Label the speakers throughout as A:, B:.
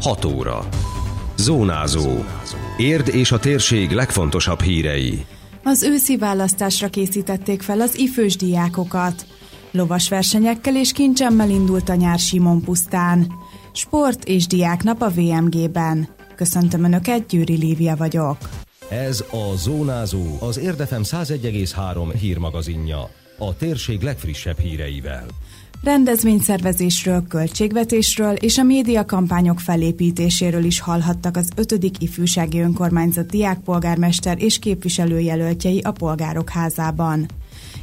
A: 6 óra. Zónázó. Érd és a térség legfontosabb hírei.
B: Az őszi választásra készítették fel az ifős diákokat. Lovas versenyekkel és kincsemmel indult a nyár Simon pusztán. Sport és diáknap a VMG-ben. Köszöntöm Önöket, Győri Lívia vagyok.
A: Ez a Zónázó, az Érdefem 101,3 hírmagazinja. A térség legfrissebb híreivel
B: rendezvényszervezésről, költségvetésről és a médiakampányok felépítéséről is hallhattak az 5. ifjúsági önkormányzat diákpolgármester és képviselőjelöltjei a polgárok házában.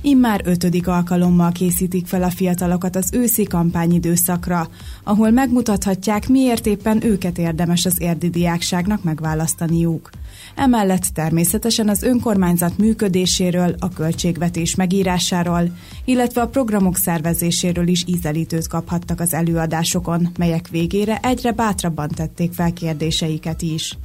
B: Immár ötödik alkalommal készítik fel a fiatalokat az őszi kampányidőszakra, ahol megmutathatják, miért éppen őket érdemes az érdi diákságnak megválasztaniuk. Emellett természetesen az önkormányzat működéséről, a költségvetés megírásáról, illetve a programok szervezéséről is ízelítőt kaphattak az előadásokon, melyek végére egyre bátrabban tették fel kérdéseiket is.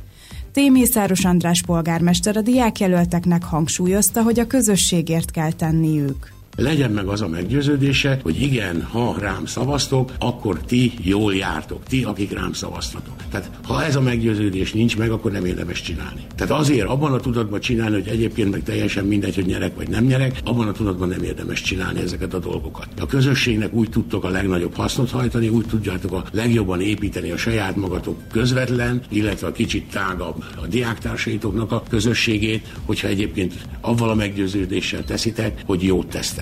B: Témészáros András polgármester a diákjelölteknek hangsúlyozta, hogy a közösségért kell tenniük
C: legyen meg az a meggyőződése, hogy igen, ha rám szavaztok, akkor ti jól jártok, ti, akik rám szavaztatok. Tehát ha ez a meggyőződés nincs meg, akkor nem érdemes csinálni. Tehát azért abban a tudatban csinálni, hogy egyébként meg teljesen mindegy, hogy nyerek vagy nem nyerek, abban a tudatban nem érdemes csinálni ezeket a dolgokat. A közösségnek úgy tudtok a legnagyobb hasznot hajtani, úgy tudjátok a legjobban építeni a saját magatok közvetlen, illetve a kicsit tágabb a diáktársaitoknak a közösségét, hogyha egyébként avval a meggyőződéssel teszitek, hogy jót tesztek.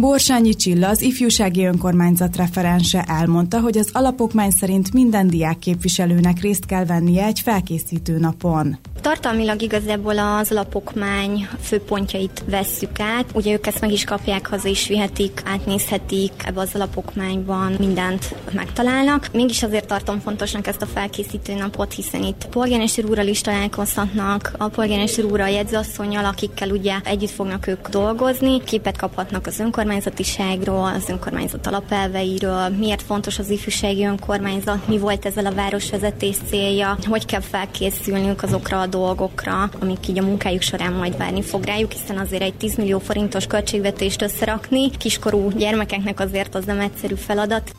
B: Borsányi Csilla, az ifjúsági önkormányzat referense elmondta, hogy az alapokmány szerint minden diák képviselőnek részt kell vennie egy felkészítő napon.
D: Tartalmilag igazából az alapokmány főpontjait vesszük át. Ugye ők ezt meg is kapják, haza is vihetik, átnézhetik, ebbe az alapokmányban mindent megtalálnak. Mégis azért tartom fontosnak ezt a felkészítő napot, hiszen itt polgármester úrral is találkozhatnak, a polgármester a jegyzőasszonyjal, akikkel ugye együtt fognak ők dolgozni, képet kaphatnak az önkormányzatiságról, az önkormányzat alapelveiről, miért fontos az ifjúsági önkormányzat, mi volt ezzel a városvezetés célja, hogy kell felkészülniük azokra a dolgokra, amik így a munkájuk során majd várni fog rájuk, hiszen azért egy 10 millió forintos költségvetést összerakni kiskorú gyermekeknek azért az nem egyszerű feladat.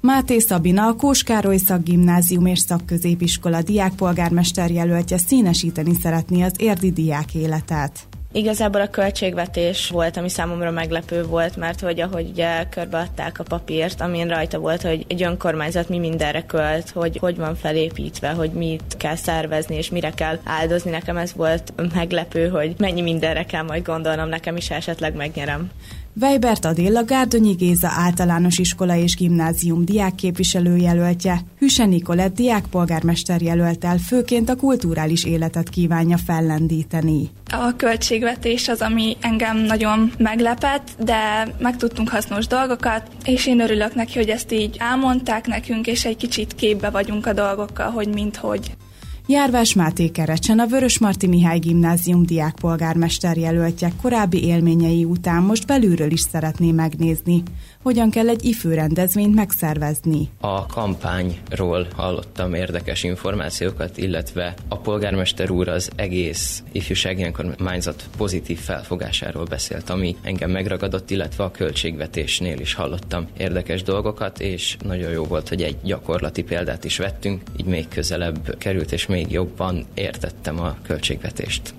B: Máté Szabina, a Kóskároly Szakgimnázium és Szakközépiskola diákpolgármester jelöltje színesíteni szeretné az érdi diák életet.
E: Igazából a költségvetés volt, ami számomra meglepő volt, mert hogy ahogy ugye körbeadták a papírt, amin rajta volt, hogy egy önkormányzat mi mindenre költ, hogy hogy van felépítve, hogy mit kell szervezni, és mire kell áldozni. Nekem ez volt meglepő, hogy mennyi mindenre kell majd gondolnom, nekem is esetleg megnyerem.
B: Vejbert Adél Gárdonyi Géza általános iskola és gimnázium diákképviselő jelöltje, Hüse Nikolett diákpolgármester jelölt el, főként a kulturális életet kívánja fellendíteni.
F: A költségvetés az, ami engem nagyon meglepett, de megtudtunk hasznos dolgokat, és én örülök neki, hogy ezt így elmondták nekünk, és egy kicsit képbe vagyunk a dolgokkal, hogy mint hogy.
B: Járvás Máté Kerecsen, a Vörösmarty Mihály Gimnázium diákpolgármester jelöltje. Korábbi élményei után most belülről is szeretné megnézni, hogyan kell egy ifő rendezvényt megszervezni.
G: A kampányról hallottam érdekes információkat, illetve a polgármester úr az egész ifjúsági önkormányzat pozitív felfogásáról beszélt, ami engem megragadott, illetve a költségvetésnél is hallottam érdekes dolgokat, és nagyon jó volt, hogy egy gyakorlati példát is vettünk, így még közelebb került, és még jobban értettem a költségvetést.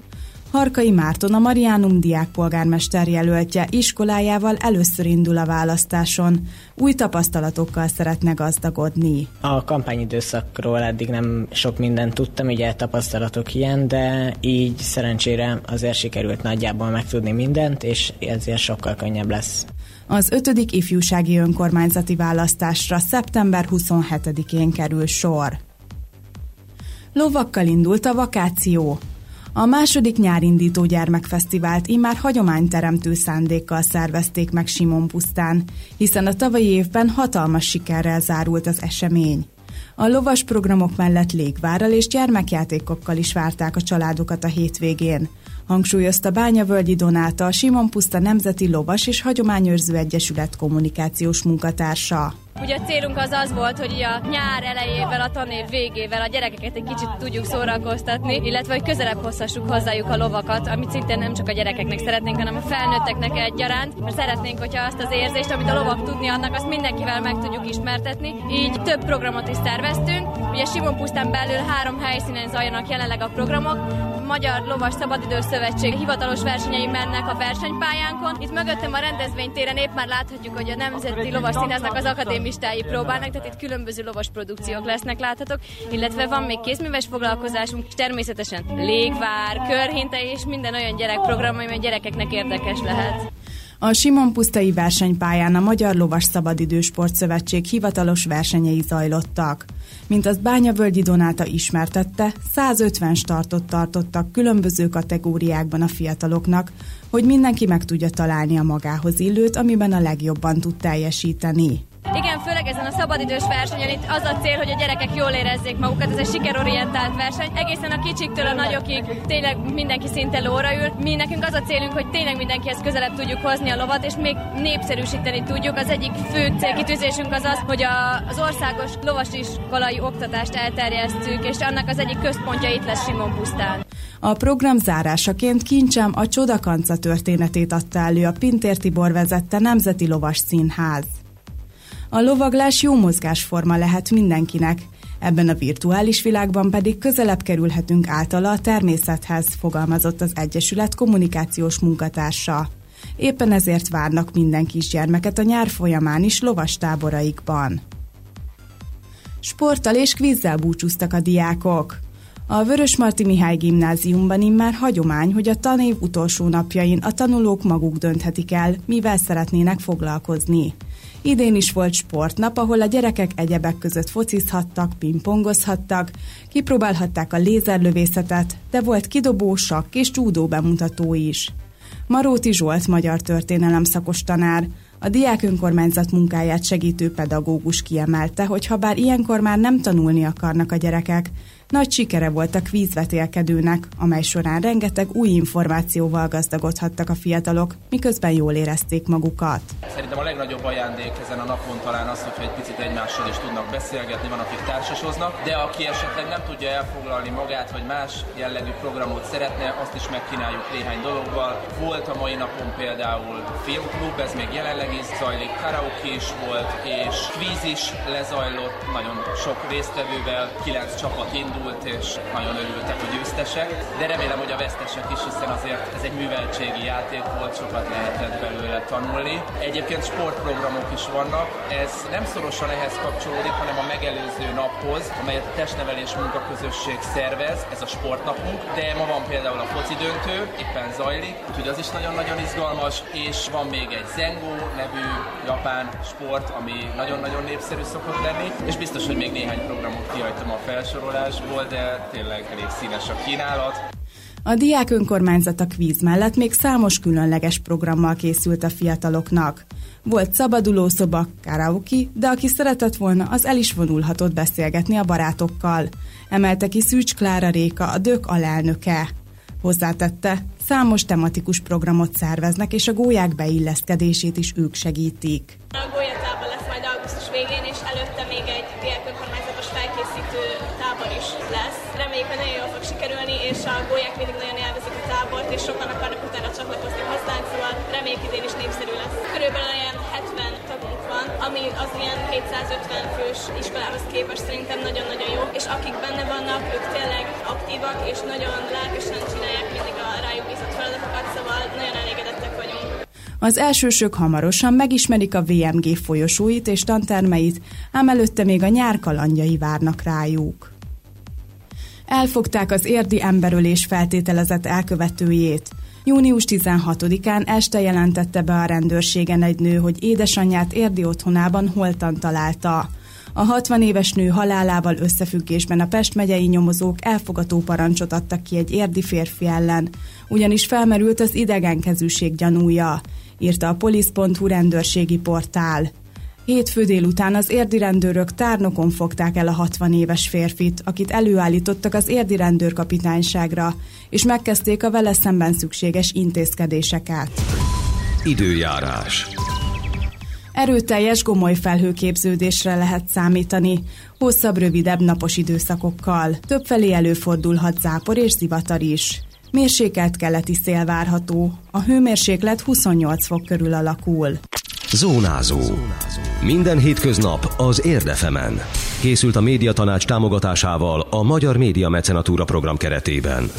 B: Harkai Márton a Mariánum diákpolgármester jelöltje iskolájával először indul a választáson. Új tapasztalatokkal szeretne gazdagodni.
H: A kampányidőszakról eddig nem sok mindent tudtam, ugye tapasztalatok ilyen, de így szerencsére azért sikerült nagyjából megtudni mindent, és ezért sokkal könnyebb lesz.
B: Az ötödik ifjúsági önkormányzati választásra szeptember 27-én kerül sor. Lovakkal indult a vakáció. A második nyárindító gyermekfesztivált immár hagyományteremtő szándékkal szervezték meg Simon pusztán, hiszen a tavalyi évben hatalmas sikerrel zárult az esemény. A lovas programok mellett légvárral és gyermekjátékokkal is várták a családokat a hétvégén. Hangsúlyozta Bányavölgyi Donáta, a Simon Puszta Nemzeti Lovas és Hagyományőrző Egyesület kommunikációs munkatársa.
I: Ugye a célunk az az volt, hogy a nyár elejével, a tanév végével a gyerekeket egy kicsit tudjuk szórakoztatni, illetve hogy közelebb hozhassuk hozzájuk a lovakat, amit szintén nem csak a gyerekeknek szeretnénk, hanem a felnőtteknek egyaránt, mert szeretnénk, hogyha azt az érzést, amit a lovak tudni annak, azt mindenkivel meg tudjuk ismertetni. Így több programot is szerveztünk. Ugye Simon Pusztán belül három helyszínen zajlanak jelenleg a programok. A Magyar Lovas Szabadidő Szövetség hivatalos versenyei mennek a versenypályánkon. Itt mögöttem a rendezvénytéren épp már láthatjuk, hogy a Nemzeti Lovas Színháznak az akadémistái próbálnak, tehát itt különböző lovas produkciók lesznek láthatók, illetve van még kézműves foglalkozásunk, és természetesen légvár, körhinte és minden olyan gyerekprogram, ami a gyerekeknek érdekes lehet.
B: A Simon Pusztai versenypályán a Magyar Lovas Szabadidősport Szövetség hivatalos versenyei zajlottak. Mint azt Bányavölgyi Donáta ismertette, 150 startot tartottak különböző kategóriákban a fiataloknak, hogy mindenki meg tudja találni a magához illőt, amiben a legjobban tud teljesíteni.
I: Főleg ezen a szabadidős versenyen itt az a cél, hogy a gyerekek jól érezzék magukat, ez egy sikerorientált verseny. Egészen a kicsiktől a nagyokig tényleg mindenki szinte lóra ül. Mi nekünk az a célunk, hogy tényleg mindenkihez közelebb tudjuk hozni a lovat, és még népszerűsíteni tudjuk. Az egyik fő célkitűzésünk az az, hogy a, az országos lovasiskolai oktatást elterjesztjük, és annak az egyik központja itt lesz Simon Pusztán.
B: A program zárásaként kincsem a Csodakanca történetét adta elő a Pintér Tibor vezette Nemzeti Lovas Színház. A lovaglás jó mozgásforma lehet mindenkinek, ebben a virtuális világban pedig közelebb kerülhetünk általa a természethez, fogalmazott az Egyesület kommunikációs munkatársa. Éppen ezért várnak minden kisgyermeket a nyár folyamán is lovas táboraikban. Sporttal és kvízzel búcsúztak a diákok. A Vörösmarty Mihály gimnáziumban immár hagyomány, hogy a tanév utolsó napjain a tanulók maguk dönthetik el, mivel szeretnének foglalkozni. Idén is volt sportnap, ahol a gyerekek egyebek között focizhattak, pingpongozhattak, kipróbálhatták a lézerlövészetet, de volt kidobó, sakk és judó bemutató is. Maróti Zsolt magyar történelem szakos tanár, a diák önkormányzat munkáját segítő pedagógus kiemelte, hogy ha bár ilyenkor már nem tanulni akarnak a gyerekek, nagy sikere volt a kvízvetélkedőnek, amely során rengeteg új információval gazdagodhattak a fiatalok, miközben jól érezték magukat.
J: Szerintem a legnagyobb ajándék ezen a napon talán az, hogyha egy picit egymással is tudnak beszélgetni, van, akik társasoznak, de aki esetleg nem tudja elfoglalni magát, vagy más jellegű programot szeretne, azt is megkínáljuk néhány dologgal. Volt a mai napon például filmklub, ez még jelenleg is zajlik, karaoke is volt, és kvíz is lezajlott, nagyon sok résztvevővel, kilenc csapat indult, indult, és nagyon örültek a győztesek, de remélem, hogy a vesztesek is, hiszen azért ez egy műveltségi játék volt, sokat lehetett belőle tanulni. Egyébként sportprogramok is vannak, ez nem szorosan ehhez kapcsolódik, hanem a megelőző naphoz, amelyet a testnevelés munkaközösség szervez, ez a sportnapunk, de ma van például a foci döntő, éppen zajlik, úgyhogy az is nagyon-nagyon izgalmas, és van még egy Zengo nevű japán sport, ami nagyon-nagyon népszerű szokott lenni, és biztos, hogy még néhány programot kihagytam a felsorolásból, volt, de tényleg elég színes a kínálat.
B: A diák önkormányzat a kvíz mellett még számos különleges programmal készült a fiataloknak. Volt szabadulószoba, karaoke, de aki szeretett volna, az el is vonulhatott beszélgetni a barátokkal. Emelte ki Szűcs Klára Réka, a dök alelnöke. Hozzátette, számos tematikus programot szerveznek, és a gólyák beilleszkedését is ők segítik.
K: A felkészítő tábor is lesz. Reméljük, hogy nagyon jól fog sikerülni, és a gólyák mindig nagyon élvezik a tábort, és sokan akarnak utána csatlakozni hozzánk, szóval reméljük idén is népszerű lesz. Körülbelül olyan 70 tagunk van, ami az ilyen 250 fős iskolához képest szerintem nagyon-nagyon jó, és akik benne vannak, ők tényleg aktívak, és nagyon lelkesen
B: Az elsősök hamarosan megismerik a VMG folyosóit és tantermeit, ám előtte még a nyár kalandjai várnak rájuk. Elfogták az érdi emberölés feltételezett elkövetőjét. Június 16-án este jelentette be a rendőrségen egy nő, hogy édesanyját érdi otthonában holtan találta. A 60 éves nő halálával összefüggésben a Pest megyei nyomozók elfogató parancsot adtak ki egy érdi férfi ellen, ugyanis felmerült az idegenkezűség gyanúja, írta a polisz.hu rendőrségi portál. Hétfő délután az érdi rendőrök tárnokon fogták el a 60 éves férfit, akit előállítottak az érdi rendőrkapitányságra, és megkezdték a vele szemben szükséges intézkedéseket.
A: Időjárás.
B: Erőteljes gomoly felhőképződésre lehet számítani, hosszabb, rövidebb napos időszakokkal. Többfelé előfordulhat zápor és zivatar is. Mérsékelt keleti szél várható. A hőmérséklet 28 fok körül alakul.
A: Zónázó. Minden hétköznap az Érdefemen. Készült a médiatanács támogatásával a Magyar Média Mecenatúra program keretében.